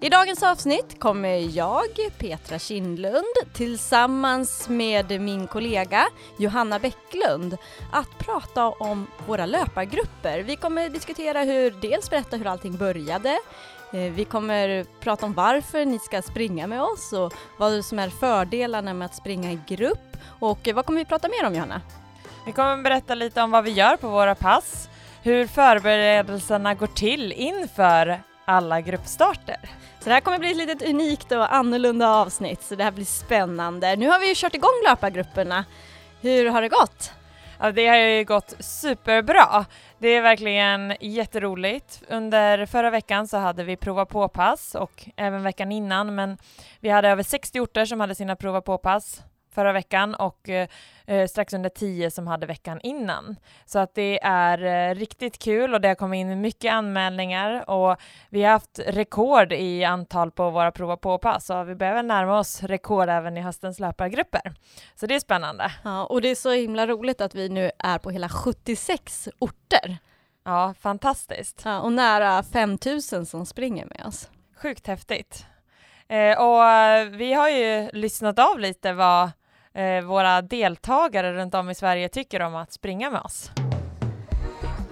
I dagens avsnitt kommer jag, Petra Kindlund, tillsammans med min kollega Johanna Bäcklund att prata om våra löpargrupper. Vi kommer diskutera hur, dels berätta hur allting började, eh, vi kommer prata om varför ni ska springa med oss och vad som är fördelarna med att springa i grupp. Och vad kommer vi prata mer om Johanna? Vi kommer berätta lite om vad vi gör på våra pass, hur förberedelserna går till inför alla gruppstarter. Så det här kommer bli ett litet unikt och annorlunda avsnitt, så det här blir spännande. Nu har vi ju kört igång löpargrupperna. Hur har det gått? Ja, det har ju gått superbra. Det är verkligen jätteroligt. Under förra veckan så hade vi prova på-pass och även veckan innan, men vi hade över 60 orter som hade sina prova på-pass förra veckan och eh, eh, strax under 10 som hade veckan innan. Så att det är eh, riktigt kul och det har kommit in mycket anmälningar och vi har haft rekord i antal på våra prova på-pass så vi behöver närma oss rekord även i höstens löpargrupper. Så det är spännande. Ja, och det är så himla roligt att vi nu är på hela 76 orter. Ja, fantastiskt. Ja, och nära 5000 som springer med oss. Sjukt häftigt. Eh, och vi har ju lyssnat av lite vad våra deltagare runt om i Sverige tycker om att springa med oss.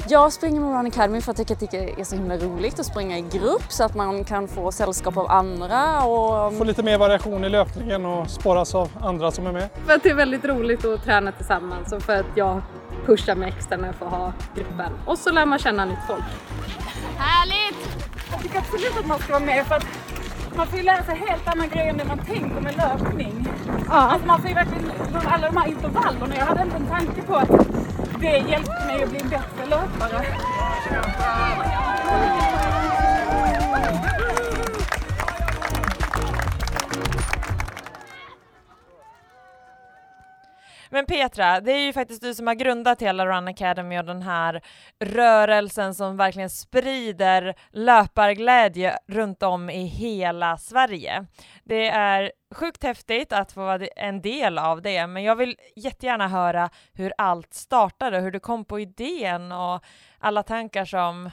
Jag springer med Run Academy för att jag tycker det är så himla roligt att springa i grupp så att man kan få sällskap av andra. Och... Få lite mer variation i löpningen och sporras av andra som är med. För att det är väldigt roligt att träna tillsammans och för att jag pushar mig extra med att få ha gruppen. Och så lär man känna nytt folk. Härligt! Jag tycker absolut att man ska vara med för att man får ju lära sig helt andra grejer än det man tänker med löpning. Ja. Alltså man får ju verkligen, alla de här intervallerna, jag hade inte en tanke på att det hjälpte mig att bli en bättre löpare. Men Petra, det är ju faktiskt du som har grundat hela Run Academy och den här rörelsen som verkligen sprider löparglädje runt om i hela Sverige. Det är sjukt häftigt att få vara en del av det, men jag vill jättegärna höra hur allt startade, hur du kom på idén och alla tankar som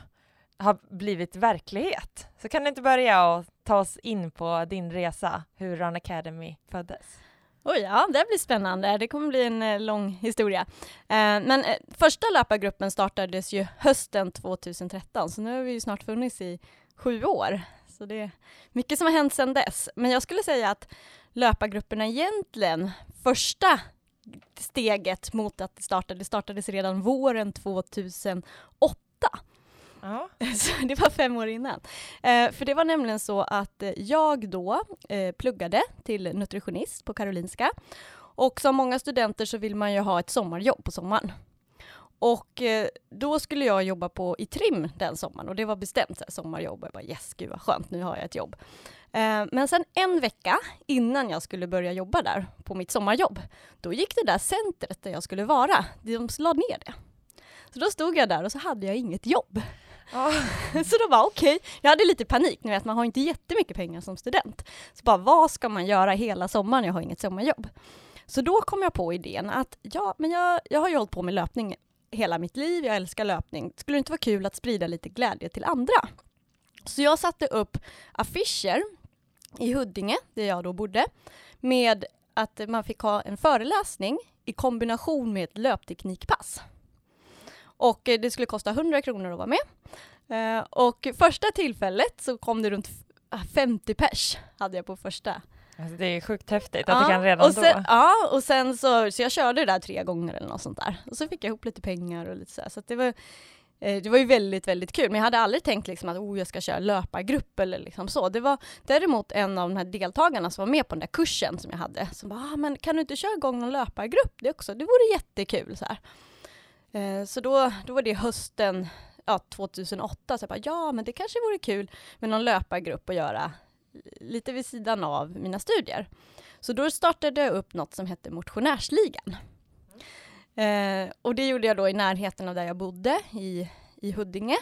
har blivit verklighet. Så kan du inte börja och ta oss in på din resa, hur Run Academy föddes? Oj, ja, det blir spännande. Det kommer bli en eh, lång historia. Eh, men eh, första löpargruppen startades ju hösten 2013, så nu har vi ju snart funnits i sju år. Så det är mycket som har hänt sedan dess. Men jag skulle säga att löpargrupperna egentligen, första steget mot att det startade, startades redan våren 2008. Ja. Så det var fem år innan. Eh, för det var nämligen så att eh, jag då eh, pluggade till nutritionist på Karolinska. Och som många studenter så vill man ju ha ett sommarjobb på sommaren. Och eh, då skulle jag jobba på i trim den sommaren och det var bestämt så här, sommarjobb. Jag bara yes, gud vad skönt, nu har jag ett jobb. Eh, men sen en vecka innan jag skulle börja jobba där på mitt sommarjobb, då gick det där centret där jag skulle vara, de la ner det. Så då stod jag där och så hade jag inget jobb. Ja, så då var okej, okay. jag hade lite panik, ni vet man har inte jättemycket pengar som student. Så bara vad ska man göra hela sommaren, jag har inget sommarjobb. Så då kom jag på idén att ja, men jag, jag har ju hållit på med löpning hela mitt liv, jag älskar löpning. Skulle det inte vara kul att sprida lite glädje till andra? Så jag satte upp affischer i Huddinge, där jag då bodde, med att man fick ha en föreläsning i kombination med ett löpteknikpass. Och eh, det skulle kosta 100 kronor att vara med. Eh, och första tillfället så kom det runt 50 pers hade jag på första. Alltså det är sjukt häftigt att ja, det kan redan och sen, då. Ja, och sen så, så jag körde det där tre gånger eller något sånt där. Och så fick jag ihop lite pengar och lite så här. Så det var, eh, det var ju väldigt, väldigt kul. Men jag hade aldrig tänkt liksom att oh, jag ska köra löpargrupp eller liksom så. Det var däremot en av de här deltagarna som var med på den där kursen som jag hade som bara, ah, men kan du inte köra igång någon löpargrupp det också? Det vore jättekul så här. Eh, så då, då var det hösten ja, 2008, så jag bara, ja men det kanske vore kul med någon löpargrupp att göra lite vid sidan av mina studier. Så då startade jag upp något som hette Motionärsligan. Eh, och det gjorde jag då i närheten av där jag bodde, i, i Huddinge.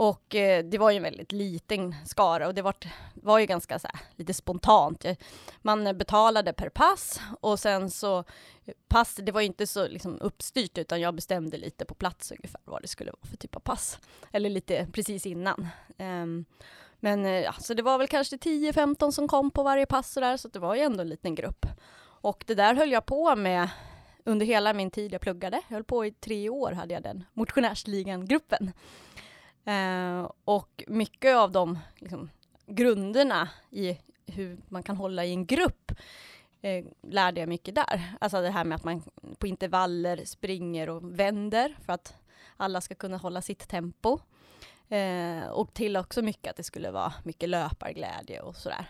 Och eh, det var ju en väldigt liten skara och det var, var ju ganska så här, lite spontant. Eh, man betalade per pass och sen så eh, pass, det var ju inte så liksom, uppstyrt utan jag bestämde lite på plats ungefär vad det skulle vara för typ av pass. Eller lite precis innan. Um, men eh, ja, så det var väl kanske 10-15 som kom på varje pass och där, så det var ju ändå en liten grupp. Och det där höll jag på med under hela min tid jag pluggade. Jag höll på i tre år hade jag den motionärsligan-gruppen. Eh, och mycket av de liksom, grunderna i hur man kan hålla i en grupp eh, lärde jag mycket där. Alltså det här med att man på intervaller springer och vänder för att alla ska kunna hålla sitt tempo. Eh, och till också mycket att det skulle vara mycket löparglädje och sådär.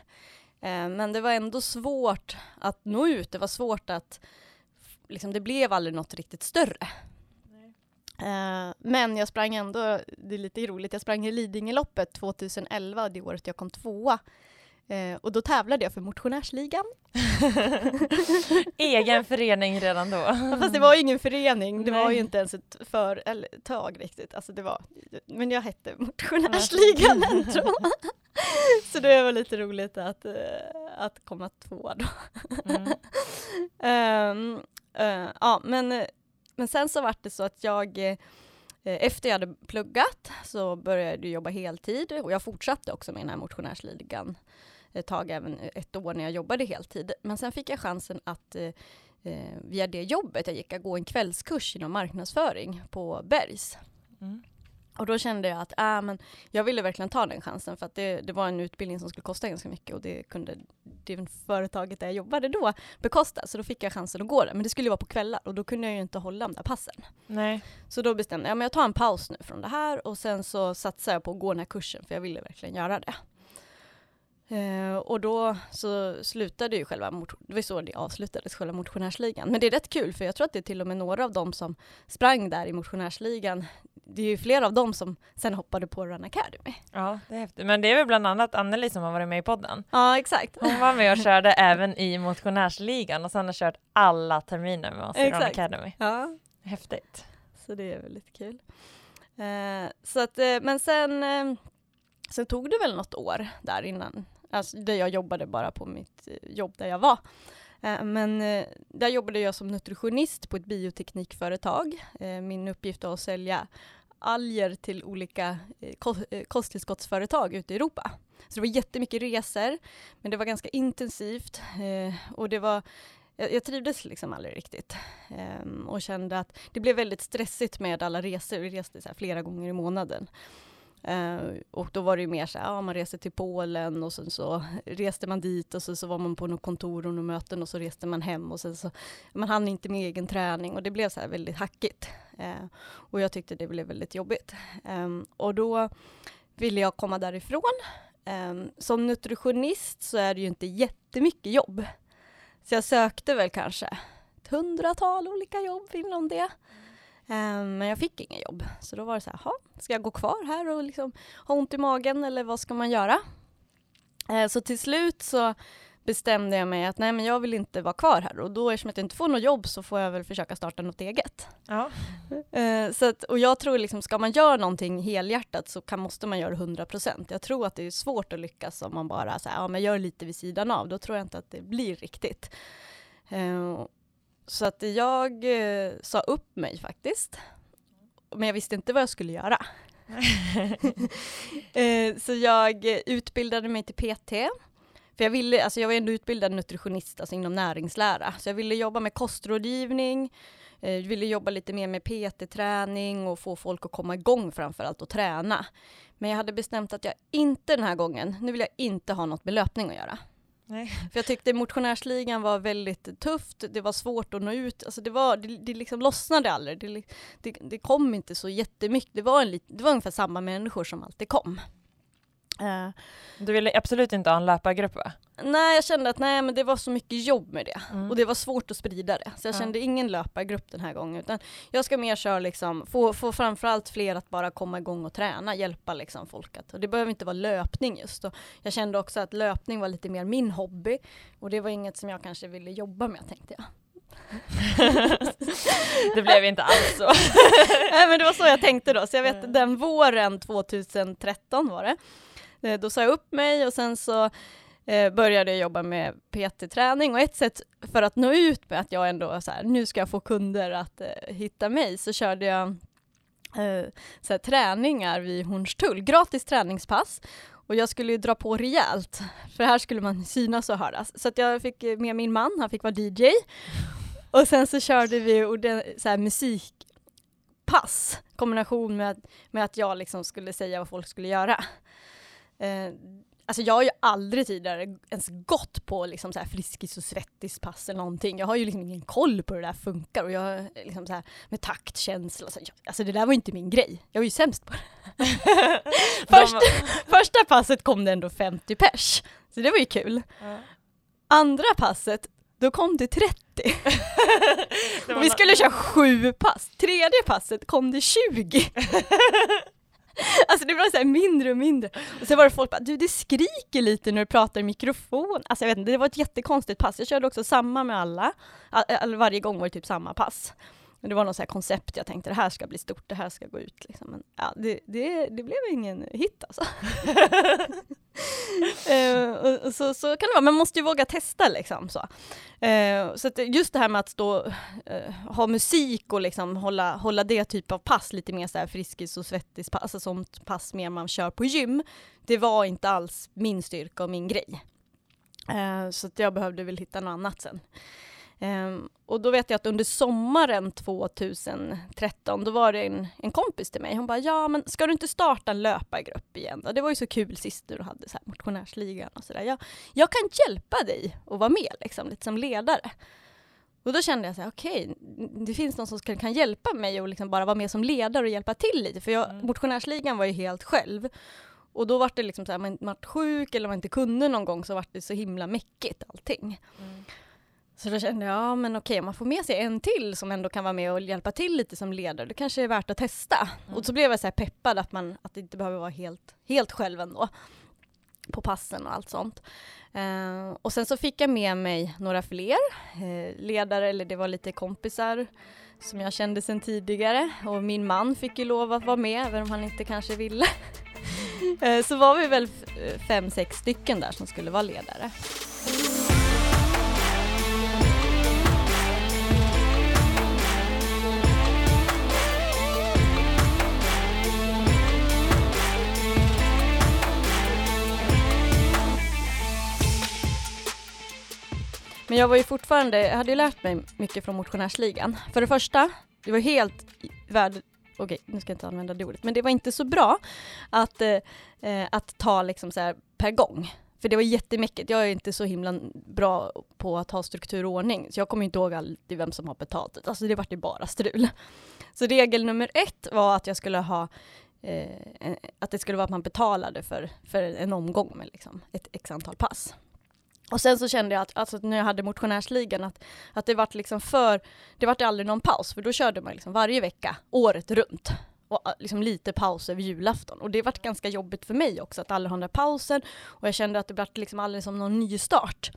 Eh, men det var ändå svårt att nå ut. Det var svårt att, liksom, det blev aldrig något riktigt större. Uh, men jag sprang ändå, det är lite roligt, jag sprang i Lidingöloppet 2011, det året jag kom tvåa. Uh, och då tävlade jag för Motionärsligan. Egen förening redan då? Ja, fast det var ju ingen förening, det Nej. var ju inte ens ett företag riktigt. Alltså det var, men jag hette Motionärsligan ändå. Så det var lite roligt att, uh, att komma tvåa då. Mm. um, ja, men men sen så var det så att jag eh, efter jag hade pluggat så började jag jobba heltid och jag fortsatte också med den här motionärsligan ett tag, även ett år när jag jobbade heltid. Men sen fick jag chansen att eh, eh via det jobbet, jag gick att gå en kvällskurs inom marknadsföring på Bergs. Mm. Och då kände jag att äh, men jag ville verkligen ta den chansen för att det, det var en utbildning som skulle kosta ganska mycket och det kunde det företaget där jag jobbade då bekosta. Så då fick jag chansen att gå där. Men det skulle vara på kvällar och då kunde jag ju inte hålla de där passen. Nej. Så då bestämde jag, men jag tar en paus nu från det här och sen så satsar jag på att gå den här kursen för jag ville verkligen göra det. Uh, och då så slutade ju själva, det var så det avslutades, själva motionärsligan. Men det är rätt kul för jag tror att det är till och med några av dem som sprang där i motionärsligan det är ju flera av dem som sen hoppade på Run Academy. Ja, det är häftigt. Men det är väl bland annat Anneli som har varit med i podden? Ja, exakt. Hon var med och körde även i motionärsligan och sen har kört alla terminer med oss i Run Academy. Ja. Häftigt. Så det är väldigt kul. Eh, så att, eh, men sen, eh, sen tog det väl något år där innan, alltså där jag jobbade bara på mitt eh, jobb där jag var. Eh, men eh, där jobbade jag som nutritionist på ett bioteknikföretag. Min uppgift var att sälja alger till olika eh, eh, kosttillskottsföretag ute i Europa. Så det var jättemycket resor, men det var ganska intensivt eh, och det var jag, trivdes liksom aldrig riktigt um, och kände att det blev väldigt stressigt med alla resor. Vi reste så flera gånger i månaden. Uh, och då var det ju mer så här, ja, man reste till Polen och sen så reste man dit och sen så var man på något kontor och något möten och så reste man hem och sen så, man hann inte med egen träning och det blev så här väldigt hackigt. Eh, och jag tyckte det blev väldigt jobbigt. Eh, och då ville jag komma därifrån. Eh, som nutritionist så är det ju inte jättemycket jobb. Så jag sökte väl kanske ett hundratal olika jobb inom det. Ehm, men jag fick inga jobb, så då var det så här, ska jag gå kvar här och liksom ha ont i magen eller vad ska man göra? Eh, så till slut så bestämde jag mig att nej men jag vill inte vara kvar här och då eftersom jag inte får något jobb så får jag väl försöka starta något eget. Ja. Uh, så att, och jag tror liksom, ska man göra någonting helhjärtat så kan, måste man göra 100%. Jag tror att det är svårt att lyckas om man bara så här, ja, men gör lite vid sidan av, då tror jag inte att det blir riktigt. Uh, så att jag eh, sa upp mig faktiskt. Men jag visste inte vad jag skulle göra. så jag utbildade mig till PT. För jag, ville, alltså jag var ändå utbildad nutritionist alltså inom näringslära. Så jag ville jobba med kostrådgivning, eh, ville jobba lite mer med PT-träning och få folk att komma igång framförallt och träna. Men jag hade bestämt att jag inte den här gången, nu vill jag inte ha något med löpning att göra. Nej. För jag tyckte motionärsligan var väldigt tufft, det var svårt att nå ut, alltså det, var, det, det liksom lossnade aldrig, det, det, det kom inte så jättemycket, det var, en, det var ungefär samma människor som alltid kom. Uh, du ville absolut inte ha en löpargrupp va? Nej, jag kände att nej, men det var så mycket jobb med det mm. och det var svårt att sprida det. Så jag kände ingen löpargrupp den här gången utan jag ska mer köra liksom, få, få framförallt fler att bara komma igång och träna, hjälpa liksom folk att, och det behöver inte vara löpning just. Och jag kände också att löpning var lite mer min hobby och det var inget som jag kanske ville jobba med tänkte jag. det blev inte alls så. Nej men det var så jag tänkte då, så jag vet den våren 2013 var det. Eh, då sa jag upp mig och sen så eh, började jag jobba med PT-träning och ett sätt för att nå ut med att jag ändå så här, nu ska jag få kunder att eh, hitta mig så körde jag eh, så här, träningar vid Hornstull, gratis träningspass. Och jag skulle ju dra på rejält, för här skulle man synas och höras. Så att jag fick eh, med min man, han fick vara DJ. Och sen så körde vi så här, musikpass, kombination med, med att jag liksom skulle säga vad folk skulle göra. Eh, alltså jag har ju aldrig tidigare ens gått på liksom så här Friskis och Svettis-pass eller någonting. Jag har ju liksom ingen koll på hur det där funkar och jag liksom så här med taktkänsla. Så, alltså det där var inte min grej. Jag var ju sämst på det. första, första passet kom det ändå 50 pers, så det var ju kul. Ja. Andra passet, då kom det 30. Det var Och vi skulle köra sju pass. Tredje passet kom det 20. Alltså det var så mindre och mindre. Och sen var det folk bara, du det skriker lite när du pratar i mikrofon. Alltså jag vet inte, det var ett jättekonstigt pass. Jag körde också samma med alla. All, varje gång var det typ samma pass. Men det var något så här koncept, jag tänkte det här ska bli stort, det här ska gå ut. Liksom. Men ja, det, det, det blev ingen hit alltså. Eh, och, och så, så kan det vara, man måste ju våga testa liksom. Så, eh, så att just det här med att stå, eh, ha musik och liksom hålla, hålla det typ av pass, lite mer så här friskis och svettis, alltså sånt pass mer man kör på gym, det var inte alls min styrka och min grej. Så att jag behövde väl hitta något annat sen. Ehm, och då vet jag att under sommaren 2013, då var det en, en kompis till mig, hon bara ja men ska du inte starta en löpargrupp igen då? Det var ju så kul sist du hade så här motionärsligan och sådär. Jag, jag kan hjälpa dig att vara med liksom, lite som ledare. Och då kände jag så här, okej, det finns någon som kan, kan hjälpa mig att liksom bara vara med som ledare och hjälpa till lite. För jag, Mm. motionärsligan var ju helt själv. Och då var det liksom så här, man var sjuk eller man inte kunde någon gång så var det så himla mäckigt allting. Mm. Så då kände jag, ja men okej om man får med sig en till som ändå kan vara med och hjälpa till lite som ledare, det kanske är värt att testa. Mm. Och så blev jag så peppad att man att det inte behöver vara helt, helt själv ändå. På passen och allt sånt. Eh, och sen så fick jag med mig några fler eh, ledare, eller det var lite kompisar som jag kände sedan tidigare. Och min man fick ju lov att vara med, även om han inte kanske ville. Eh, så var vi väl fem, sex stycken där som skulle vara ledare. Men jag var ju fortfarande, jag hade ju lärt mig mycket från motionärsligan. För det första, det var helt värd... Okej, nu ska jag inte använda det ordet, men det var inte så bra att, eh, att ta liksom så här per gång. För det var jättemäckigt. Jag är inte så himla bra på att ha struktur och ordning, så jag kommer inte ihåg alltid vem som har betalt. Alltså det vart ju bara strul. Så regel nummer ett var att jag skulle ha eh, att det skulle vara att man betalade för, för en omgång med liksom ett x antal pass. Och sen så kände jag att alltså, när jag hade motionärsligan att, att det vart liksom för, det vart aldrig någon paus för då körde man liksom varje vecka året runt. Och äh, liksom lite paus över julafton. Och det vart ganska jobbigt för mig också att aldrig ha den där pausen. Och jag kände att det vart liksom aldrig som någon nystart.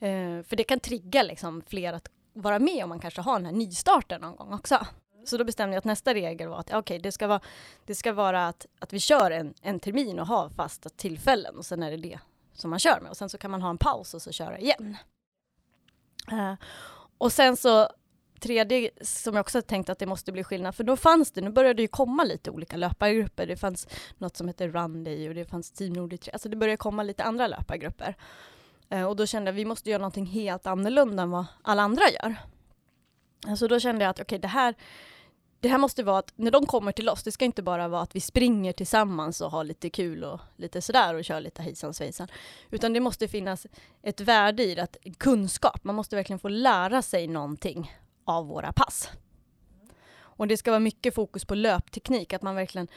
Eh, för det kan trigga liksom fler att vara med om man kanske har den här nystarten någon gång också. Så då bestämde jag att nästa regel var att okej, det ska vara, det ska vara att, att vi kör en, en termin och har fasta tillfällen och sen är det det som man kör med och sen så kan man ha en paus och så köra igen. Uh, och sen så tredje som jag också tänkt att det måste bli skillnad för då fanns det, nu började det ju komma lite olika löpargrupper. Det fanns något som hette Run Day och det fanns Team Nordic, alltså det började komma lite andra löpargrupper. Uh, och då kände jag att vi måste göra någonting helt annorlunda än vad alla andra gör. Alltså då kände jag att okej det här det här måste vara att när de kommer till oss, det ska inte bara vara att vi springer tillsammans och har lite kul och lite sådär och kör lite hejsan svejsan. Utan det måste finnas ett värde i det, att kunskap. Man måste verkligen få lära sig någonting av våra pass. Och det ska vara mycket fokus på löpteknik, att man verkligen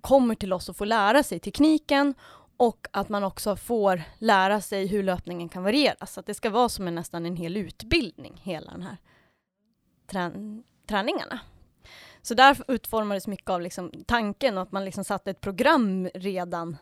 kommer till oss och får lära sig tekniken och att man också får lära sig hur löpningen kan varieras. Så att det ska vara som en, nästan en hel utbildning, hela den här trän- träningarna. Så där utformades mycket av liksom tanken och att man liksom satte ett program redan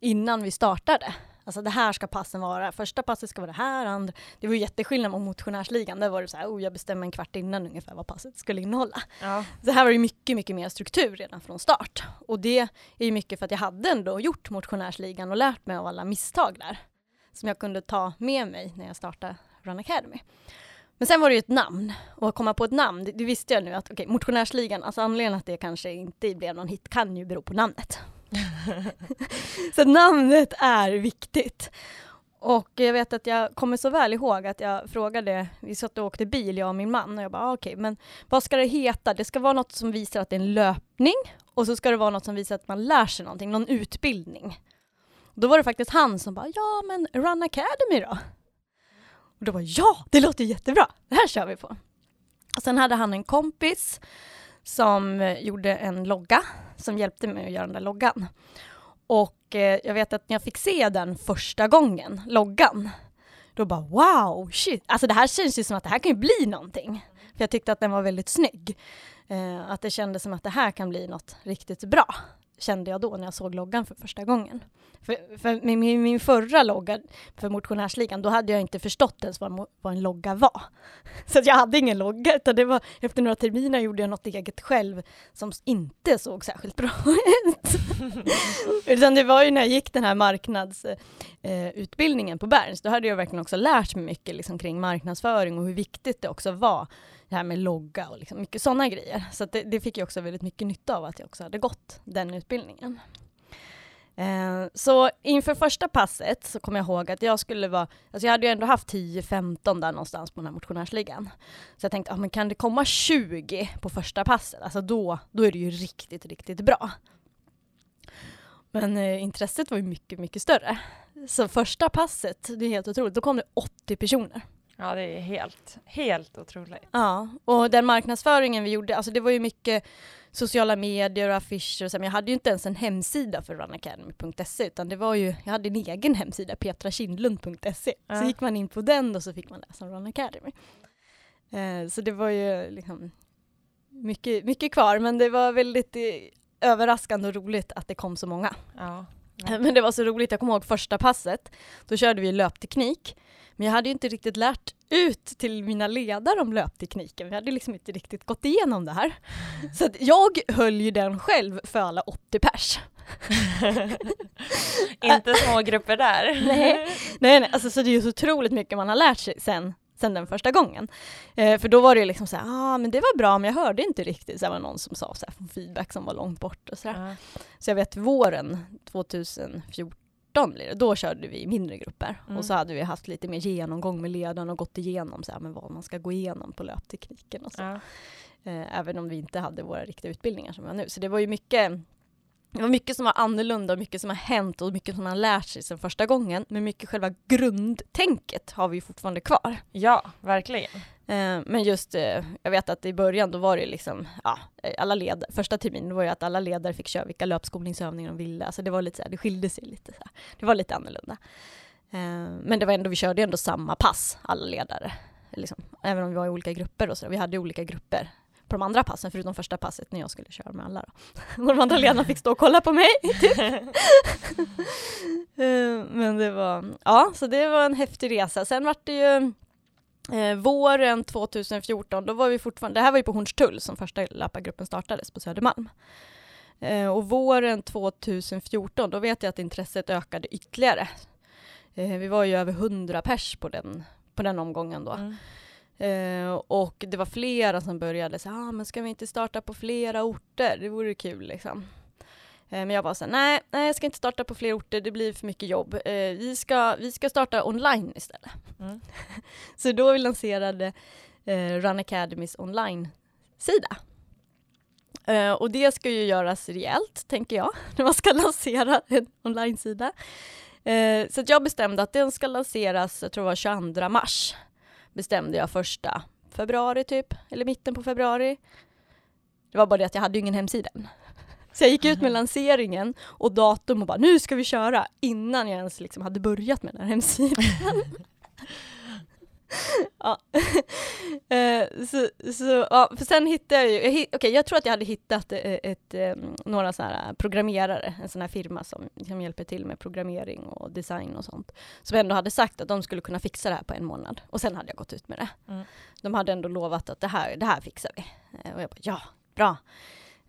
innan vi startade. Alltså det här ska passen vara, första passet ska vara det här, andra. Det var ju jätteskillnad mot motionärsligan, där var det så här, oh, jag bestämmer en kvart innan ungefär vad passet skulle innehålla. Ja. Så här var det mycket, mycket mer struktur redan från start. Och det är ju mycket för att jag hade ändå gjort motionärsligan och lärt mig av alla misstag där. Som jag kunde ta med mig när jag startade Run Academy. Men sen var det ju ett namn och att komma på ett namn, det, det visste jag nu att okej, okay, motionärsligan, alltså anledningen att det kanske inte blev någon hit kan ju bero på namnet. så namnet är viktigt. Och jag vet att jag kommer så väl ihåg att jag frågade, vi satt och åkte bil jag och min man och jag bara ah, okej okay, men vad ska det heta? Det ska vara något som visar att det är en löpning och så ska det vara något som visar att man lär sig någonting, någon utbildning. Då var det faktiskt han som bara ja men Run Academy då? Och då var ja, det låter jättebra, det här kör vi på. Och sen hade han en kompis som gjorde en logga som hjälpte mig att göra den där loggan. Och eh, jag vet att när jag fick se den första gången, loggan, då bara wow, shit, alltså det här känns ju som att det här kan ju bli någonting. För jag tyckte att den var väldigt snygg. Eh, att det kändes som att det här kan bli något riktigt bra kände jag då när jag såg loggan för första gången. För, för min, min, förra logga för motionärsligan, då hade jag inte förstått ens vad, vad en logga var. Så jag hade ingen logga, utan det var efter några terminer gjorde jag något eget själv som inte såg särskilt bra ut. utan det var ju när jag gick den här marknadsutbildningen eh, på Berns, då hade jag verkligen också lärt mig mycket liksom, kring marknadsföring och hur viktigt det också var det här med logga och liksom mycket sådana grejer. Så det, det, fick jag också väldigt mycket nytta av att jag också hade gått den utbildningen. Eh, så inför första passet så kom jag ihåg att jag skulle vara, alltså jag hade ju ändå haft 10-15 där någonstans på den här motionärsligan. Så jag tänkte, ah, men kan det komma 20 på första passet, alltså då, då är det ju riktigt, riktigt bra. Men eh, intresset var ju mycket, mycket större. Så första passet, det är helt otroligt, då kom det 80 personer. Ja, det är helt, helt otroligt. Ja, och den marknadsföringen vi gjorde, alltså det var ju mycket sociala medier och affischer och så, men jag hade ju inte ens en hemsida för runacademy.se utan det var ju, jag hade en egen hemsida, petrakindlund.se. Ja. Så gick man in på den och så fick man läsa om Run Academy. Eh, så det var ju liksom mycket, mycket kvar, men det var väldigt eh, överraskande och roligt att det kom så många. Ja. Men det var så roligt, jag kommer ihåg första passet, då körde vi löpteknik men jag hade ju inte riktigt lärt ut till mina ledare om löptekniken. Vi hade liksom inte riktigt gått igenom det här. Så att jag höll ju den själv för alla 80 pers. inte små grupper där. nej, nej, nej. Alltså, så det är ju så otroligt mycket man har lärt sig sen sen den första gången. Eh, för då var det liksom så här, ah, men det var bra men jag hörde inte riktigt, det var någon som sa så här, feedback som var långt bort och så uh. Så jag vet våren 2014 blir det. Då körde vi mindre grupper mm. och så hade vi haft lite mer genomgång med ledaren och gått igenom så här, men vad man ska gå igenom på löptekniken och så. Ja. Eh, även om vi inte hade våra riktiga utbildningar som vi har nu. Så det var ju mycket det var mycket som var annorlunda och mycket som har hänt och mycket som man har lärt sig sedan första gången. Men mycket själva grundtänket har vi fortfarande kvar. Ja, verkligen. Eh, men just, eh, jag vet att i början då var det liksom, ja, alla led, första terminen var ju att alla ledare fick köra vilka löpskolningsövningar de ville. Alltså det var lite så här, det skilde sig lite. Så här. Det var lite annorlunda. Eh, men det var ändå, vi körde ändå samma pass, alla ledare. Liksom, även om vi var i olika grupper och så. Vi hade olika grupper på de andra passen, förutom första passet när jag skulle köra med alla. Då. De andra ledarna fick stå och kolla på mig. Typ. Men det var, ja, så det var en häftig resa. Sen var det ju Eh, våren 2014, då var vi fortfarande, det här var ju på Hornstull som första löpargruppen startades på Södermalm. Eh, och våren 2014, då vet jag att intresset ökade ytterligare. Eh, vi var ju över 100 pers på den, på den omgången då. Mm. Eh, och det var flera som började säga, ah, men ska vi inte starta på flera orter? Det vore kul liksom. Eh, men jag var såhär, nej, nej, jag ska inte starta på fler orter, det blir för mycket jobb. Eh, vi, ska, vi ska starta online istället. Mm. så då vi lanserade eh, Run Academys online-sida. Uh, och det ska ju göras rejält, tänker jag, när man ska lansera en online-sida. Uh, så jag bestämde att den ska lanseras, jag tror det var 22 mars, bestämde jag första februari typ, eller mitten på februari. Det var bara det att jag hade ju ingen hemsida så jag gick ut med lanseringen och datum och bara nu ska vi köra innan jag ens liksom hade börjat med den här hemsidan. ja. Eh, så, så, ja, för sen hittade jag ju, jag, hitt, okay, jag tror att jag hade hittat ett, ett, ehm, några så här programmerare, en sån här firma som, som hjälper till med programmering och design och sånt, som ändå hade sagt att de skulle kunna fixa det här på en månad. Och sen hade jag gått ut med det. Mm. De hade ändå lovat att det här, det här fixar vi. Eh, och jag bara, ja, bra.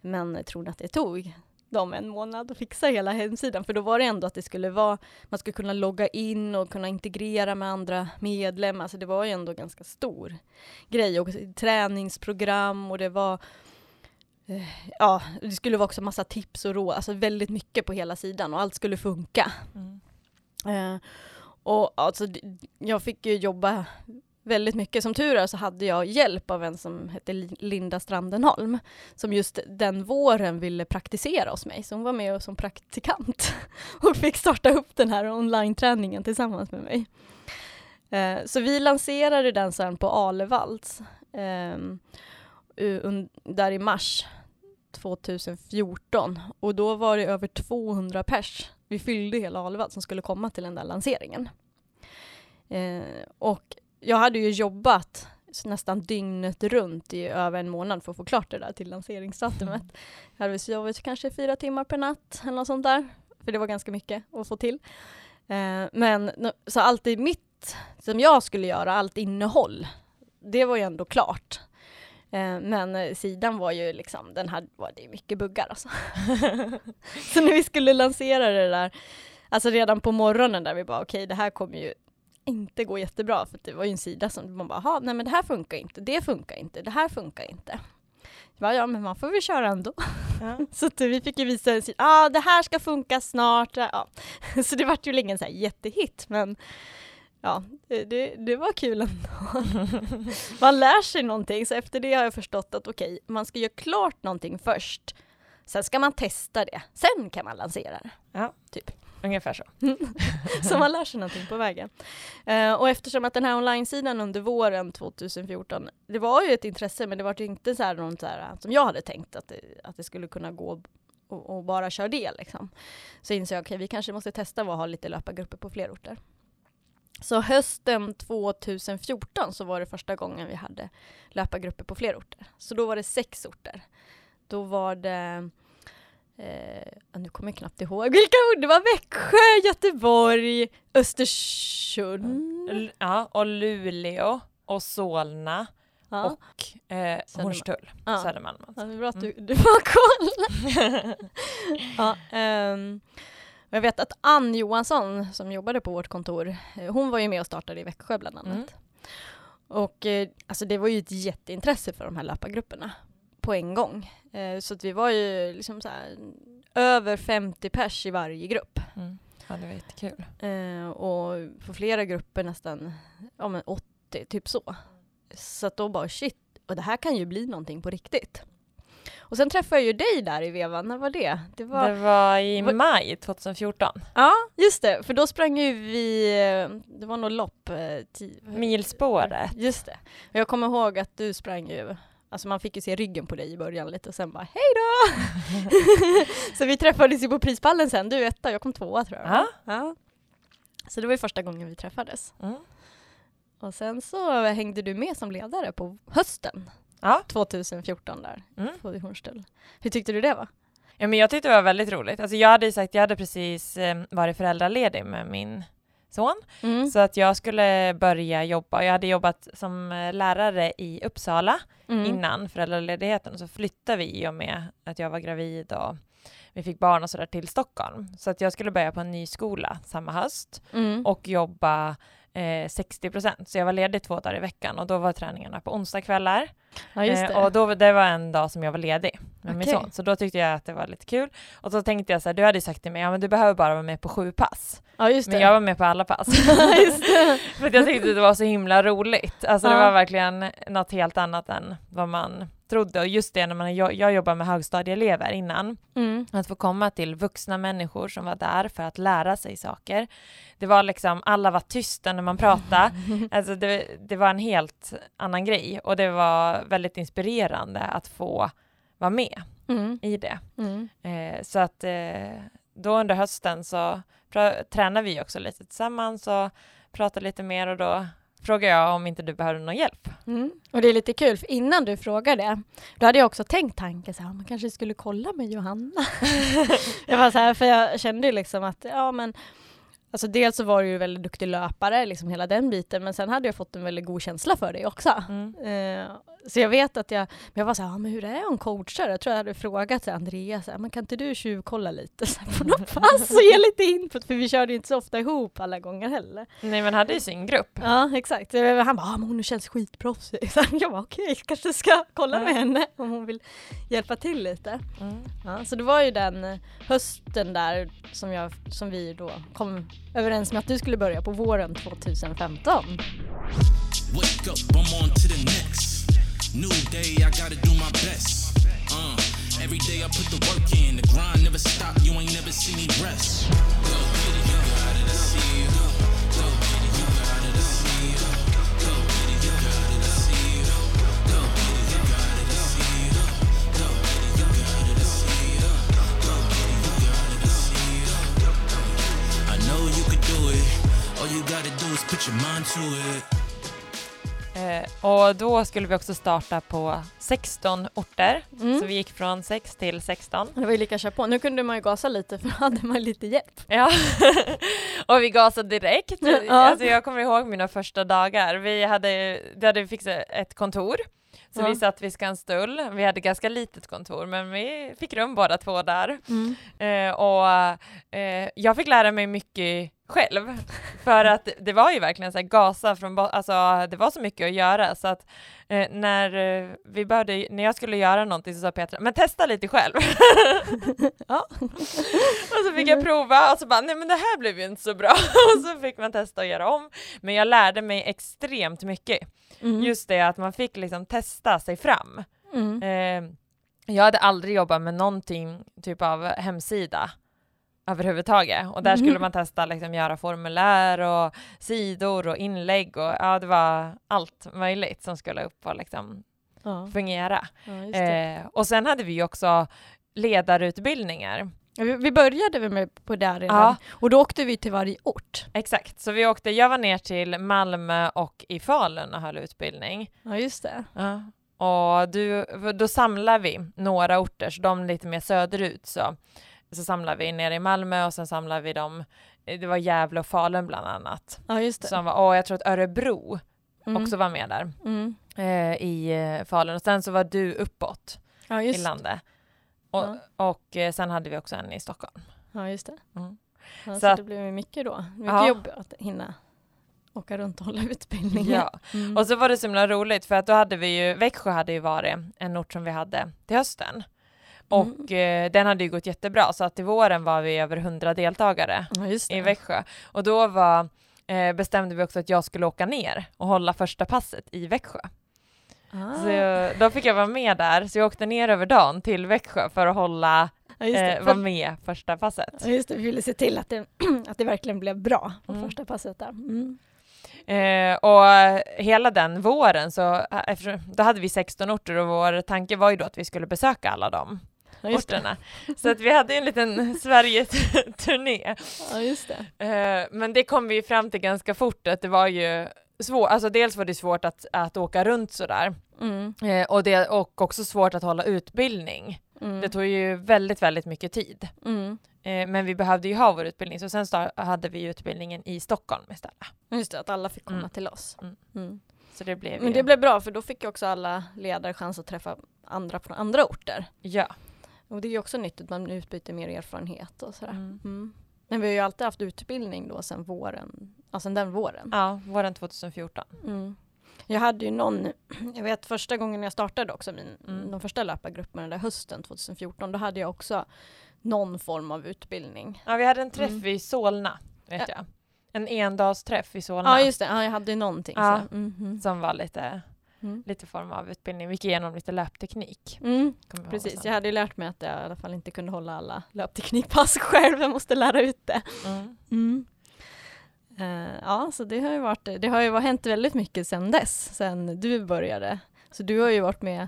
Men tror ni att det tog dem en månad att fixa hela hemsidan, för då var det ändå att det skulle vara, man skulle kunna logga in och kunna integrera med andra medlemmar, så det var ju ändå ganska stor grej och träningsprogram och det var eh, Ja, det skulle vara också massa tips och råd, alltså väldigt mycket på hela sidan och allt skulle funka. Mm. Eh, och alltså, jag fick ju jobba väldigt mycket. Som tur är så hade jag hjälp av en som hette Linda Strandenholm, som just den våren ville praktisera hos mig, så hon var med som praktikant och fick starta upp den här online-träningen tillsammans med mig. Eh, så vi lanserade den sen på Alevalls ehm, där i mars 2014 och då var det över 200 pers. Vi fyllde hela Alevall som skulle komma till den där lanseringen. Eh, och jag hade ju jobbat nästan dygnet runt i över en månad för att få klart det där till lanseringsdatumet. Mm. Jag hade sovit kanske fyra timmar per natt eller något sånt där, för det var ganska mycket att få till. Eh, men så allt i mitt, som jag skulle göra, allt innehåll, det var ju ändå klart. Eh, men sidan var ju liksom, den hade, var det mycket buggar alltså. så när vi skulle lansera det där, alltså redan på morgonen där vi bara okej okay, det här kommer ju inte gå jättebra för det var ju en sida som man bara, nej men det här funkar inte, det funkar inte, det här funkar inte. Bara, ja men man får väl köra ändå. Ja. så vi fick ju visa en sida, ah, det här ska funka snart. Ja. så det vart ju ingen så här jättehit men ja, det, det var kul ändå. man lär sig någonting så efter det har jag förstått att okej, okay, man ska göra klart någonting först. Sen ska man testa det, sen kan man lansera det. Ja. Typ. Ungefär så. så man lär sig någonting på vägen. Eh, och eftersom att den här online-sidan under våren 2014, det var ju ett intresse men det var inte så här något så här, som jag hade tänkt att det, att det skulle kunna gå och, och bara köra det liksom. Så insåg jag, okej okay, vi kanske måste testa att ha lite löpargrupper på fler orter. Så hösten 2014 så var det första gången vi hade löpargrupper på fler orter. Så då var det sex orter. Då var det Eh, nu kommer jag knappt ihåg vilka ord det var. Växjö, Göteborg, Östersund. Ja, och Luleå och Solna ja. och eh, Hornstull, ja. Södermalm. Ja, det är bra att du, mm. du har koll. ja, um, jag vet att Ann Johansson som jobbade på vårt kontor, eh, hon var ju med och startade i Växjö bland annat. Mm. Och eh, alltså det var ju ett jätteintresse för de här löpargrupperna på en gång. Eh, så att vi var ju liksom så här, över 50 pers i varje grupp. Mm. Ja, det var jättekul. Eh, och på flera grupper nästan ja, men 80, typ så. Så att då bara shit, och det här kan ju bli någonting på riktigt. Och sen träffade jag ju dig där i vevan, när var det? Det var, det var i var... maj 2014. Ja, just det, för då sprang ju vi, det var nog lopp. Eh, Milspåret. Just det. Och jag kommer ihåg att du sprang ju Alltså man fick ju se ryggen på dig i början lite och sen bara hej då! så vi träffades ju på prispallen sen, du etta, jag kom tvåa tror jag. Ja. ja. Så det var ju första gången vi träffades. Mm. Och sen så hängde du med som ledare på hösten ja. 2014 där mm. på Hornstull. Hur tyckte du det var? Ja, men jag tyckte det var väldigt roligt. Alltså jag hade sagt, jag hade precis eh, varit föräldraledig med min son. Mm. Så att jag skulle börja jobba. Jag hade jobbat som eh, lärare i Uppsala mm. innan föräldraledigheten och så flyttade vi i och med att jag var gravid och vi fick barn och sådär till Stockholm. Så att jag skulle börja på en ny skola samma höst mm. och jobba eh, 60 procent. Så jag var ledig två dagar i veckan och då var träningarna på onsdagskvällar. Ja, eh, och då, det var en dag som jag var ledig med okay. min son. Så då tyckte jag att det var lite kul. Och så tänkte jag så här, du hade sagt till mig, ja men du behöver bara vara med på sju pass. Ja. Men jag var med på alla pass. För jag tyckte det var så himla roligt. Alltså ja. det var verkligen något helt annat än vad man trodde. Och just det när man, jag, jag jobbar med högstadieelever innan, mm. att få komma till vuxna människor som var där för att lära sig saker. Det var liksom, alla var tysta när man pratade. alltså det, det var en helt annan grej och det var väldigt inspirerande att få vara med mm. i det. Mm. Eh, så att eh, då under hösten så tränade vi också lite tillsammans och pratade lite mer och då frågade jag om inte du behövde någon hjälp. Mm. Och det är lite kul, för innan du frågade då hade jag också tänkt tanken så här, man kanske skulle kolla med Johanna. jag var så här, för jag kände ju liksom att, ja men Alltså dels så var du ju väldigt duktig löpare, liksom hela den biten, men sen hade jag fått en väldigt god känsla för dig också. Mm. Eh, så jag vet att jag, men jag var så här, ah, men hur är hon coachar? Jag tror jag hade frågat så här, Andreas, här, men kan inte du tjuvkolla lite så här, på något pass och ge lite input? För vi körde ju inte så ofta ihop alla gånger heller. Nej men hade ju sin grupp. Ja, exakt. Han bara, ah, men hon känns skitproffsig. Så jag bara, okej, okay, kanske ska kolla med henne om hon vill hjälpa till lite. Mm. Ja, så det var ju den eh, hösten där som, jag, som vi då kom överens med att du skulle börja på våren 2015. Wake up, I'm on to the next. New day, I gotta do my best. Uh, every day I put the work in, the grind never stop, you ain't never see me rest. Eh, och då skulle vi också starta på 16 orter, mm. så vi gick från 6 till 16. Det var ju lika kör på. Nu kunde man ju gasa lite för då hade man lite hjälp. Ja, och vi gasade direkt. Ja. Alltså jag kommer ihåg mina första dagar. Vi hade, vi hade fixat ett kontor så ja. vi satt vid Skanstull, vi hade ganska litet kontor men vi fick rum båda två där. Mm. Eh, och eh, jag fick lära mig mycket själv. För att det var ju verkligen så här gasa från alltså det var så mycket att göra så att eh, när eh, vi började, när jag skulle göra någonting så sa Petra, men testa lite själv. ja. och så fick jag prova och så bara, nej men det här blev ju inte så bra. och så fick man testa att göra om. Men jag lärde mig extremt mycket. Mm. Just det att man fick liksom testa sig fram. Mm. Eh, jag hade aldrig jobbat med någonting typ av hemsida överhuvudtaget. Och där skulle mm. man testa liksom göra formulär och sidor och inlägg och ja, det var allt möjligt som skulle upp och liksom ja. fungera. Ja, eh, och sen hade vi också ledarutbildningar. Vi började med på det redan ja. och då åkte vi till varje ort. Exakt, så vi åkte, jag var ner till Malmö och i Falun och höll utbildning. Ja, just det. Ja. Och du, då samlar vi några orter, så de lite mer söderut så så samlade vi nere i Malmö och sen samlade vi dem, det var Gävle och Falun bland annat. Ja just det. Som var, och jag tror att Örebro mm. också var med där mm. eh, i eh, Falun och sen så var du uppåt ja, i landet. Och, ja. och eh, sen hade vi också en i Stockholm. Ja just det. Mm. Ja, så, så att, det blev mycket då, mycket ja. jobb att hinna åka runt och hålla utbildningen. Ja, mm. och så var det så himla roligt för att då hade vi ju, Växjö hade ju varit en ort som vi hade till hösten. Och mm. eh, den hade ju gått jättebra så att i våren var vi över 100 deltagare ja, i Växjö. Och då var, eh, bestämde vi också att jag skulle åka ner och hålla första passet i Växjö. Ah. Så då fick jag vara med där, så jag åkte ner över dagen till Växjö för att hålla Ja, eh, vara med första passet. Ja, just det, vi ville se till att det, att det verkligen blev bra på mm. första passet där. Mm. Eh, och hela den våren så, eh, då hade vi 16 orter och vår tanke var ju då att vi skulle besöka alla dem orterna. Så att vi hade en liten Sverige-turné. Ja, just det. Eh, men det kom vi fram till ganska fort att det var ju svårt, alltså dels var det svårt att, att åka runt sådär mm. Eh, och, det, och också svårt att hålla utbildning. Mm. Det tog ju väldigt, väldigt mycket tid. Mm. Eh, men vi behövde ju ha vår utbildning, så sen hade vi utbildningen i Stockholm istället. Just det, att alla fick komma mm. till oss. Mm. Mm. Så det blev Men ju... det blev bra, för då fick också alla ledare chans att träffa andra från andra orter. Ja. Och det är ju också nyttigt, man utbyter mer erfarenhet och sådär. Mm. Mm. Men vi har ju alltid haft utbildning då sedan våren, ja sen den våren. Ja, våren 2014. Mm. Jag hade ju någon, jag vet första gången jag startade också min, mm. de första löpargrupperna där hösten 2014, då hade jag också någon form av utbildning. Ja, vi hade en träff mm. i Solna, vet ja. jag. En endagsträff i Solna. Ja, just det. Ja, jag hade någonting. Ja, mm Som var lite Mm. lite form av utbildning. Vi gick igenom lite löpteknik. Mm. Precis, jag hade ju lärt mig att jag i alla fall inte kunde hålla alla löpteknikpass själv. Jag måste lära ut det. Mm. Uh, ja, så det har ju varit, det har ju hänt väldigt mycket sedan dess, sedan du började. Så du har ju varit med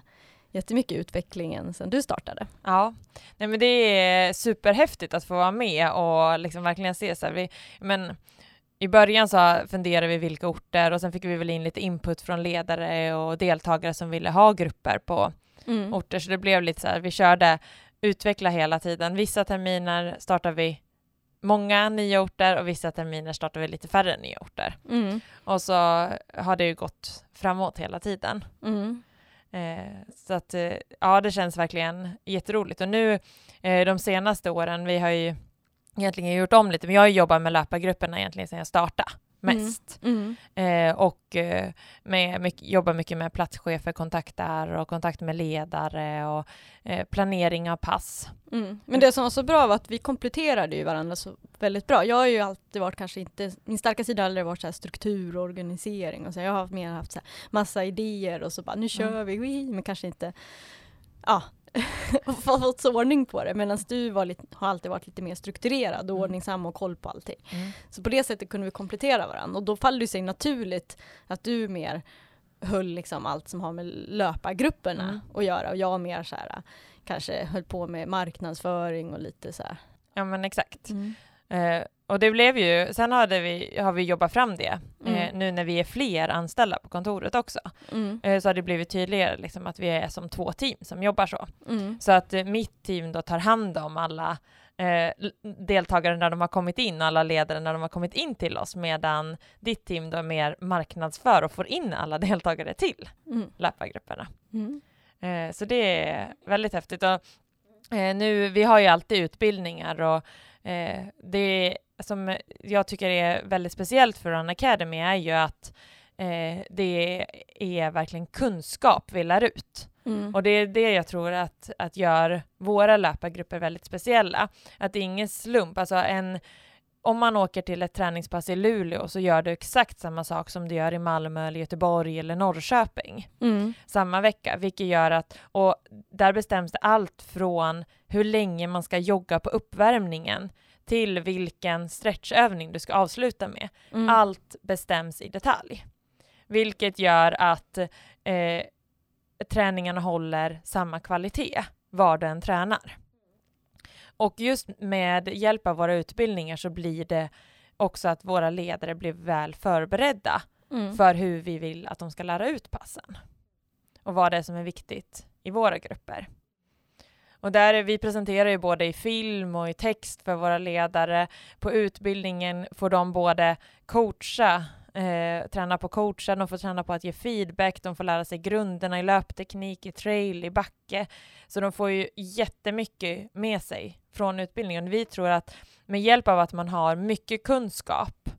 jättemycket i utvecklingen sedan du startade. Ja, nej men det är superhäftigt att få vara med och liksom verkligen se så här, vi, men i början så funderade vi vilka orter och sen fick vi väl in lite input från ledare och deltagare som ville ha grupper på Mm. orter, så det blev lite så här, vi körde utveckla hela tiden. Vissa terminer startar vi många nya orter och vissa terminer startar vi lite färre nya orter. Mm. Och så har det ju gått framåt hela tiden. Mm. Eh, så att eh, ja, det känns verkligen jätteroligt. Och nu eh, de senaste åren, vi har ju egentligen gjort om lite, men jag har jobbat med löpargrupperna egentligen sedan jag startade mest. Mm. Eh, och eh, med, mycket, jobbar mycket med platschefer, kontakter och kontakt med ledare och eh, planering av pass. Mm. Men det som var så bra var att vi kompletterade ju varandra så väldigt bra. Jag har ju alltid varit kanske inte, min starka sida har aldrig varit så struktur och organisering och så. Jag har mer haft så massa idéer och så bara nu kör vi, ui, men kanske inte, ja, fått så ordning på det. Medan du var lite, har alltid varit lite mer strukturerad och Mm. ordningsam och koll på allting. Så på det sättet kunde vi komplettera varandra och då faller det sig naturligt att du mer höll liksom allt som har med löpargrupperna Mm. att göra och jag mer så här kanske höll på med marknadsföring och lite så här. Ja men exakt. Eh, och det blev ju, sen hade vi, har vi jobbat fram det, eh, Mm. nu när vi är fler anställda på kontoret också, Mm. eh, så har det blivit tydligare liksom, att vi är som två team som jobbar så. Mm. Så att eh, mitt team då tar hand om alla eh, deltagare när de har kommit in, alla ledare när de har kommit in till oss, medan ditt team då mer marknadsför och får in alla deltagare till Mm. löpargrupperna. Mm. Eh, så det är väldigt häftigt. Och, eh, nu, vi har ju alltid utbildningar och eh, det som jag tycker är väldigt speciellt för Run Academy är ju att eh, det är verkligen kunskap vi lär ut. Mm. Och det är det jag tror att, att gör våra löpargrupper väldigt speciella. Att det är ingen slump. Alltså en, om man åker till ett träningspass i Luleå så gör du exakt samma sak som du gör i Malmö, eller Göteborg eller Norrköping Mm. samma vecka, vilket gör att, och där bestäms det allt från hur länge man ska jogga på uppvärmningen till vilken stretchövning du ska avsluta med. Mm. Allt bestäms i detalj. Vilket gör att eh, träningarna håller samma kvalitet var du än tränar. Och just med hjälp av våra utbildningar så blir det också att våra ledare blir väl förberedda Mm. för hur vi vill att de ska lära ut passen. Och vad det är som är viktigt i våra grupper. Och där vi presenterar ju både i film och i text för våra ledare. På utbildningen får de både coacha, eh, träna på coacha, de får träna på att ge feedback, de får lära sig grunderna i löpteknik, i trail, i backe. Så de får ju jättemycket med sig från utbildningen. Vi tror att med hjälp av att man har mycket kunskap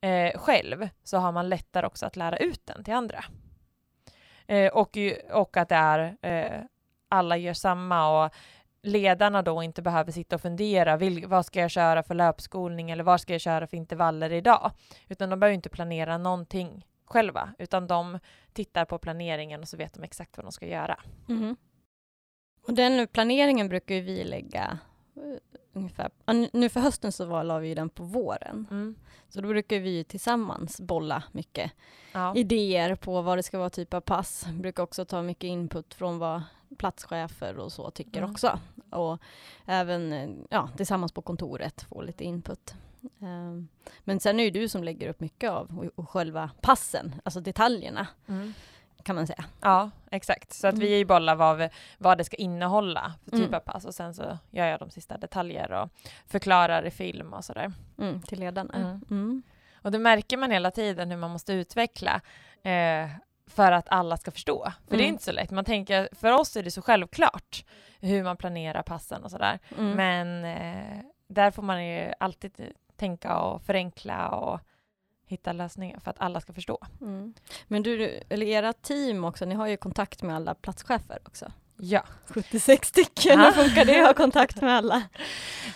eh, själv så har man lättare också att lära ut den till andra. Eh, och, och att det är eh, alla gör samma och ledarna då inte behöver sitta och fundera vil, vad ska jag köra för löpskolning eller vad ska jag köra för intervaller idag? Utan de behöver inte planera någonting själva utan de tittar på planeringen och så vet de exakt vad de ska göra. Mhm. Och den planeringen brukar ju vi lägga eh, ungefär, nu- för hösten så var, la vi den på våren. Så då brukar vi tillsammans bolla mycket Ja. idéer på vad det ska vara typ av pass. Brukar också ta mycket input från vad platschefer och så tycker Mm. också. Och även eh, ja, tillsammans på kontoret få lite input. Ehm, Men sen är det du som lägger upp mycket av och, och själva passen, alltså detaljerna Mm. kan man säga. Ja, exakt. Så att Mm. vi bollar vad, vi- vad det ska innehålla för typ Mm. av pass och sen så gör jag de sista detaljer och förklarar i film och sådär. Mm, till ledarna. Mm. Mm. Och det märker man hela tiden hur man måste utveckla eh, för att alla ska förstå. För det är Mm. inte så lätt. Man tänker, för oss är det så självklart hur man planerar passen och sådär. Mm. Men eh, där får man ju alltid tänka och förenkla och hitta lösningar för att alla ska förstå. Mm. Men du, eller era team också, ni har ju kontakt med alla platschefer också. Ja. 76 stycken, hur funkar det att ha kontakt med alla?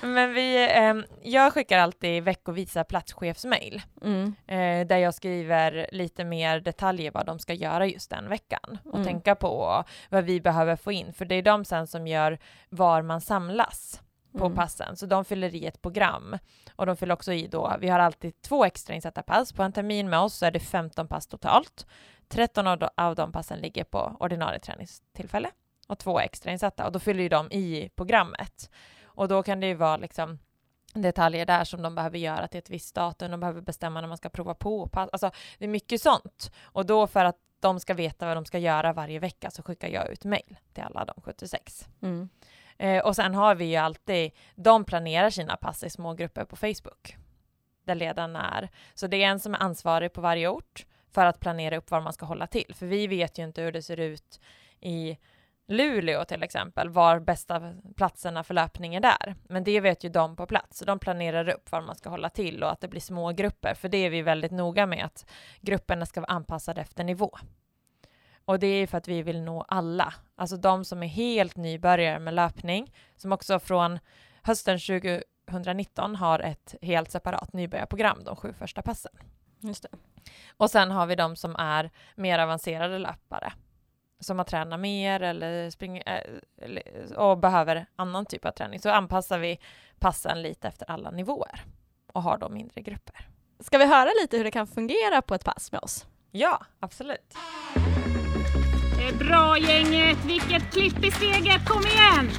Men vi, ehm, jag skickar alltid veckovisa platschefsmail Mm. eh, där jag skriver lite mer detaljer vad de ska göra just den veckan och Mm. tänka på vad vi behöver få in för det är de sen som gör var man samlas på Mm. passen så de fyller i ett program och de fyller också i då, vi har alltid två extra insatta pass på en termin med oss så är det 15 pass totalt 13 av de, av de passen ligger på ordinarie träningstillfälle och två extra insatta och då fyller ju de i programmet och då kan det ju vara liksom detaljer där som de behöver göra till ett visst datum. De behöver bestämma när man ska prova på. Alltså, det är mycket sånt. Och då för att de ska veta vad de ska göra varje vecka så skickar jag ut mejl till alla de 76. Mm. Eh, och sen har vi ju alltid, de planerar sina pass i små grupper på Facebook där ledarna är. Så det är en som är ansvarig på varje ort för att planera upp var man ska hålla till. För vi vet ju inte hur det ser ut i Luleå till exempel, var bästa platserna för löpning är där. Men det vet ju de på plats. Så de planerar upp var man ska hålla till och att det blir små grupper. För det är vi väldigt noga med att grupperna ska vara anpassade efter nivå. Och det är för att vi vill nå alla. Alltså de som är helt nybörjare med löpning, som också från hösten 2019 har ett helt separat nybörjarprogram, de sju första passen. Just det. Och sen har vi de som är mer avancerade löpare som har tränat mer eller springer äh, och behöver annan typ av träning så anpassar vi passen lite efter alla nivåer och har då mindre grupper. Ska vi höra lite hur det kan fungera på ett pass med oss? Ja, absolut. Det är bra gänget, vilket klipp i steget, kom igen!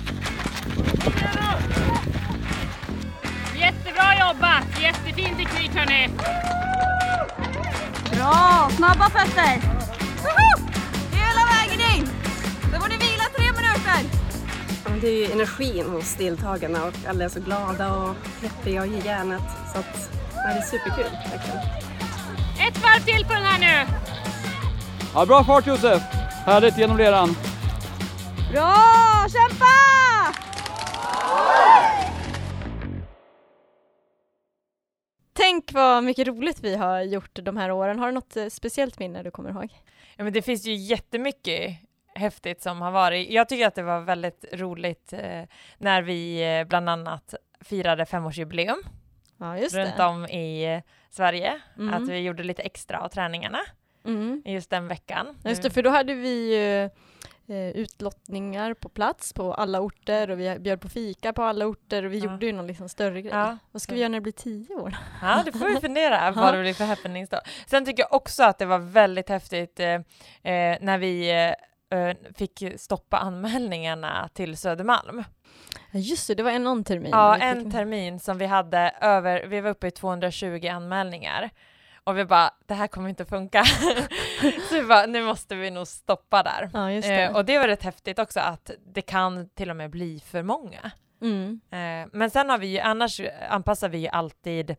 Jättebra jobbat, jättefin teknik hörni! Bra, snabba fötter! In! Sen får ni vila tre minuter. Det är ju energin hos deltagarna och alla är så glada och peppiga och ger järnet. Så att, det är superkul verkligen. Ett varv till på den här nu! Ja, bra fart Josef! Härligt genom leran. Bra, kämpa! Tänk vad mycket roligt vi har gjort de här åren. Har du något eh, speciellt minne du kommer ihåg? Ja, men det finns ju jättemycket häftigt som har varit. Jag tycker att det var väldigt roligt eh, när vi eh, bland annat firade femårsjubileum ja, just runt det. om i Sverige. Mm. Att vi gjorde lite extra av träningarna Mm. just den veckan. Just det, för då hade vi ju eh, utlottningar på plats på alla orter och vi bjöd på fika på alla orter och vi Ja. gjorde ju någon liksom större grej. Ja. Vad ska vi göra när det blir tio år? Ja, det får vi fundera vad det blir för happenings då. Sen tycker jag också att det var väldigt häftigt eh, eh, när vi eh, eh, fick stoppa anmälningarna till Södermalm. Just det, det var en någon termin. Ja, en termin som vi hade över, vi var uppe i 220 anmälningar. Och vi bara, det här kommer inte funka. så vi bara, nu måste vi nog stoppa där. Ja, just det. Eh, och det var rätt häftigt också att det kan till och med bli för många. Mm. Eh, men sen har vi ju, annars anpassar vi ju alltid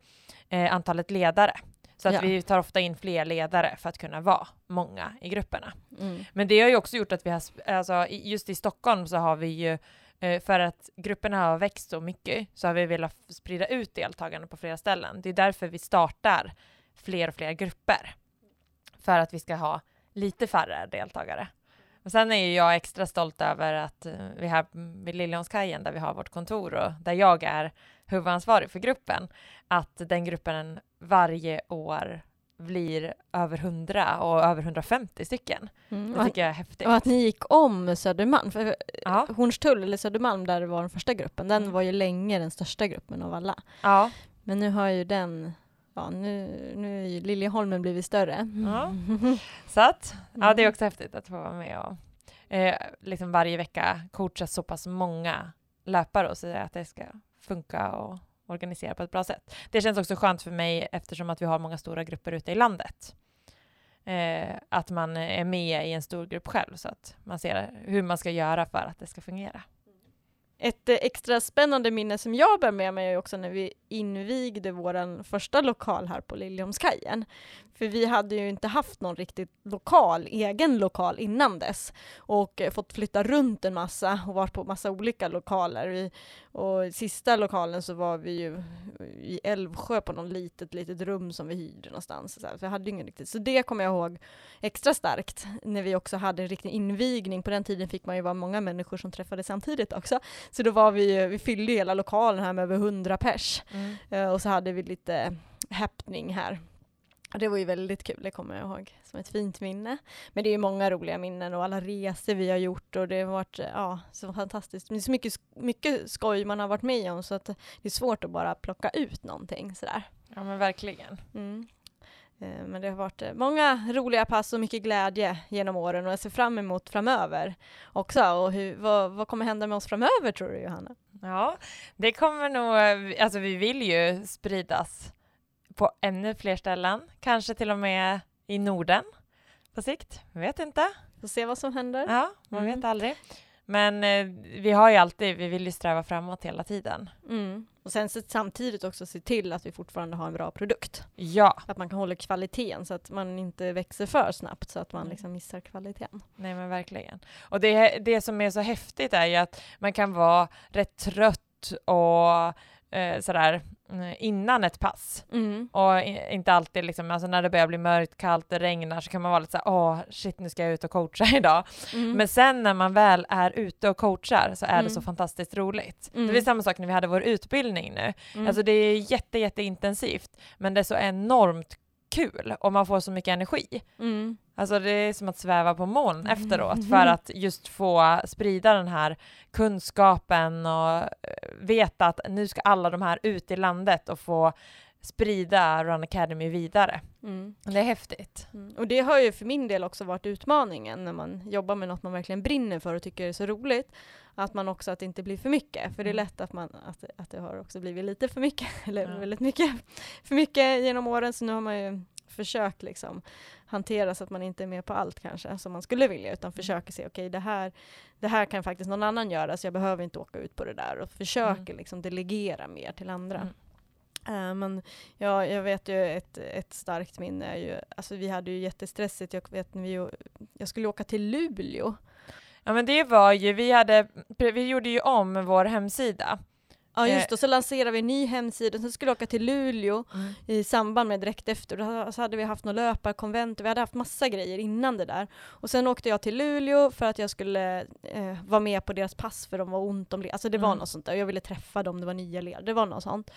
eh, antalet ledare. Så att Ja. vi tar ofta in fler ledare för att kunna vara många i grupperna. Mm. Men det har ju också gjort att vi har, alltså just i Stockholm så har vi ju, eh, för att grupperna har växt så mycket, så har vi velat sprida ut deltagarna på flera ställen. Det är därför vi startar fler och fler grupper. För att vi ska ha lite färre deltagare. Och sen är ju jag extra stolt över att eh, vi här vid Liljeholmskajen där vi har vårt kontor och där jag är huvudansvarig för gruppen, att den gruppen varje år blir över 100 och över 150 stycken. Mm. Det tycker jag är häftigt. och att ni gick om Södermalm. För Ja, Hornstull, eller Södermalm, där det var den första gruppen, den Mm. var ju länge den största gruppen av alla. ja, Men nu har ju den, ja nu, nu är ju Liljeholmen blivit större. Ja. så att, ja det är Mm. också häftigt att få vara med och eh, liksom varje vecka coacha så pass många löpare och säga att det ska funka och organisera på ett bra sätt. Det känns också skönt för mig eftersom att vi har många stora grupper ute i landet. Eh, att man är med i en stor grupp själv så att man ser hur man ska göra för att det ska fungera. Ett eh, extra spännande minne som jag bär med mig är också när vi invigde vår första lokal här på Liljeholmskajen. För vi hade ju inte haft någon riktigt lokal, egen lokal innan dess och eh, fått flytta runt en massa och varit på massa olika lokaler. Vi, och i sista lokalen så var vi ju i Älvsjö på något litet, litet rum som vi hyrde någonstans. Så, här, hade ingen riktigt. Så det kommer jag ihåg extra starkt när vi också hade en riktig invigning. På den tiden fick man ju vara många människor som träffades samtidigt också. Så då var vi, vi fyllde ju hela lokalen här med över 100 pers. Eh, och så hade vi lite häptning här. Och det var ju väldigt kul, det kommer jag ihåg som ett fint minne. Men det är ju många roliga minnen och alla resor vi har gjort och det har varit eh, ja, så fantastiskt. Det är så mycket, mycket skoj man har varit med om så att det är svårt att bara plocka ut någonting sådär. Ja men verkligen. Mm. Eh, Men det har varit eh, många roliga pass och mycket glädje genom åren och jag ser fram emot framöver också. Och hur, vad, vad kommer hända med oss framöver tror du Johanna? Ja, det kommer nog, alltså vi vill ju spridas på ännu fler ställen, kanske till och med i Norden på sikt, vet inte. Får se vad som händer. Ja, man Mm. vet aldrig. Men eh, vi har ju alltid, vi vill ju sträva framåt hela tiden. Mm. Och sen så samtidigt också se till att vi fortfarande har en bra produkt. Ja, Att man kan hålla kvaliteten så att man inte växer för snabbt så att man Mm. liksom missar kvaliteten. nej men verkligen. Och det, det som är så häftigt är ju att man kan vara rätt trött och eh, sådär eh, innan ett pass. Mm. Och inte alltid liksom, alltså när det börjar bli mörkt, kallt, det regnar så kan man vara lite såhär, åh shit nu ska jag ut och coacha idag. Mm. Men sen när man väl är ute och coachar så är det Mm. så fantastiskt roligt. Mm. Det är samma sak när vi hade vår utbildning nu. Mm. Alltså det är jätte, jätteintensivt, men det är så enormt kul och man får så mycket energi. Mm. Alltså det är som att sväva på moln efteråt för att just få sprida den här kunskapen och eh, veta att nu ska alla de här ut i landet och få sprida Run Academy vidare. Mm. Det är häftigt. Mm. Och det har ju för min del också varit utmaningen när man jobbar med något man verkligen brinner för och tycker är så roligt. Att man också, att det inte blir för mycket. För det är Mm. lätt att, man, att, att det har också blivit lite för mycket, eller Ja. väldigt mycket för mycket genom åren. Så nu har man ju försökt liksom hantera så att man inte är med på allt kanske som man skulle vilja utan försöker se okej det, här, det här kan faktiskt någon annan göra så jag behöver inte åka ut på det där och försöker liksom delegera mer till andra. Eh, men ja, jag vet ju ett, ett starkt minne är ju, alltså vi hade ju jättestressigt, jag vet när vi, jag skulle åka till Luleå. Ja men det var ju, vi hade, vi gjorde ju om vår hemsida. Ja just Eh. det, så lanserade vi en ny hemsida, sen skulle jag åka till Luleå Mm. i samband med direkt efter, då så hade vi haft några löparkonvent, vi hade haft massa grejer innan det där. Och sen åkte jag till Luleå för att jag skulle eh, vara med på deras pass för de var ont om le- alltså det var Mm. något sånt där, jag ville träffa dem, det var nya ledare, det var något sånt.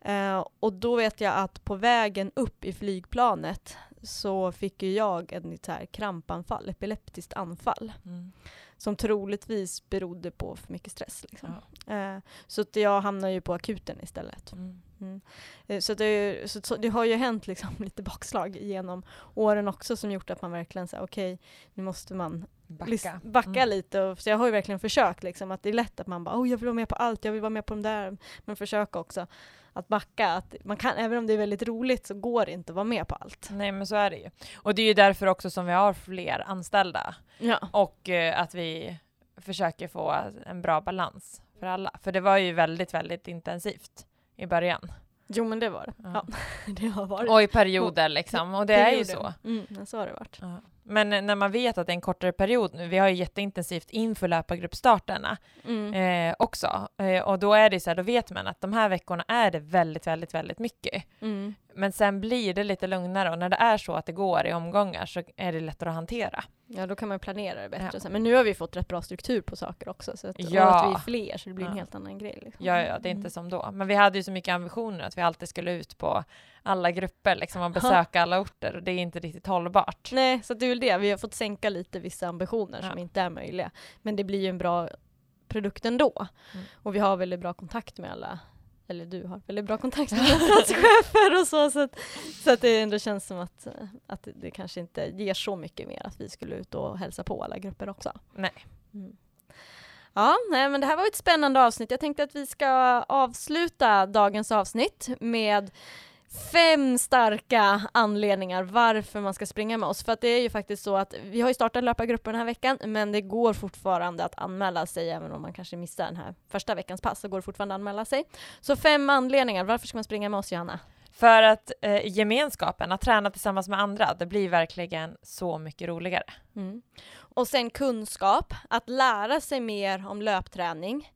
Eh, och då vet jag att på vägen upp i flygplanet så fick ju jag ett så här krampanfall, epileptiskt anfall Mm. som troligtvis berodde på för mycket stress. Liksom. Eh, så att jag hamnade ju på akuten istället. Mm. Mm. Eh, Så, det, så, så det har ju hänt liksom lite bakslag genom åren också som gjort att man verkligen säger okej, nu måste man Backa. backa Mm. lite. Och, så jag har ju verkligen försökt liksom, att det är lätt att man bara oh, jag vill vara med på allt, jag vill vara med på de där. Men försöka också att backa. Att man kan, även om det är väldigt roligt så går det inte att vara med på allt. Nej men så är det ju. Och det är ju därför också som vi har fler anställda Ja. och eh, att vi försöker få en bra balans för alla. För det var ju väldigt, väldigt intensivt i början. Jo men det var det. Ja. Ja. det har varit. Och i perioder liksom. Och det är ju Perioder. så. Mm, så har det varit. Ja. Men när man vet att det är en kortare period nu, vi har ju jätteintensivt inför löpargruppstarterna Mm. eh, också. Eh, och då är det så här, då vet man att de här veckorna är det väldigt, väldigt, väldigt mycket. Mm. Men sen blir det lite lugnare och när det är så att det går i omgångar så är det lättare att hantera. Ja, då kan man planera det bättre. Ja. Men nu har vi fått rätt bra struktur på saker också. Så att, Ja. Och att vi är fler, så det blir en Ja. helt annan grej. Liksom. Ja, ja, det är inte som då. Men vi hade ju så mycket ambitioner att vi alltid skulle ut på alla grupper liksom och besöka alla orter och det är inte riktigt hållbart. Nej, så det är väl det. Vi har fått sänka lite vissa ambitioner som Ja. inte är möjliga. Men det blir ju en bra produkt ändå. Mm. Och vi har väldigt bra kontakt med alla eller du har väldigt bra kontakt med alla platschefer och så, så att, så att det ändå känns som att, att det- det kanske inte ger så mycket mer att vi skulle ut och hälsa på alla grupper också. Nej. Mm. Ja, nej, men det här var ett spännande avsnitt. Jag tänkte att vi ska avsluta dagens avsnitt med fem starka anledningar varför man ska springa med oss. För att det är ju faktiskt så att vi har ju startat löpargruppen den här veckan, men det går fortfarande att anmäla sig, även om man kanske missar den här första veckans pass, så går det fortfarande att anmäla sig. Så fem anledningar, varför ska man springa med oss Johanna? För att eh, gemenskapen, att träna tillsammans med andra, det blir verkligen så mycket roligare. Mm. Och sen kunskap, att lära sig mer om löpträning.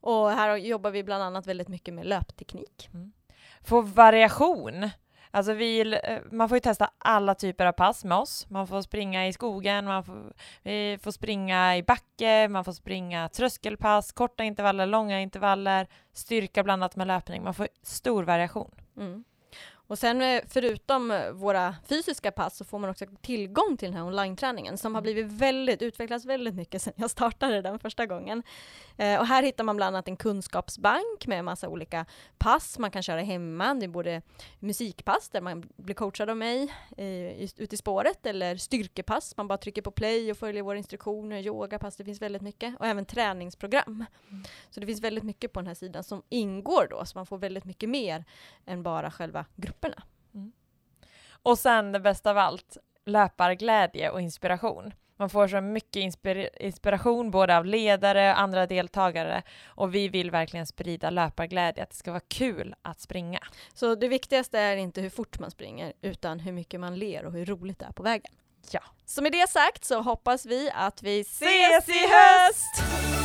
Och här jobbar vi bland annat väldigt mycket med löpteknik. Få variation. Alltså vi, eh, man får ju testa alla typer av pass med oss. Man får springa i skogen, man får, vi får springa i backe, man får springa tröskelpass, korta intervaller, långa intervaller, styrka blandat med löpning. Man får stor variation. Mm. Och sen eh, förutom eh, våra fysiska pass så får man också tillgång till den här online-träningen som har blivit väldigt, utvecklats väldigt mycket sedan jag startade den första gången. Eh, och här hittar man bland annat en kunskapsbank med massa olika pass man kan köra hemma. Det är både musikpass där man blir coachad av mig eh, ute i spåret eller styrkepass, man bara trycker på play och följer våra instruktioner, yogapass, det finns väldigt mycket. Och även träningsprogram. Mm. Så det finns väldigt mycket på den här sidan som ingår då, så man får väldigt mycket mer än bara själva grupperna. Mm. Och sen det bästa av allt, löparglädje och inspiration. Man får så mycket inspir inspiration både av ledare och andra deltagare och vi vill verkligen sprida löparglädje, att det ska vara kul att springa. Så det viktigaste är inte hur fort man springer utan hur mycket man ler och hur roligt det är på vägen. Ja. Så med det sagt så hoppas vi att vi ses i höst!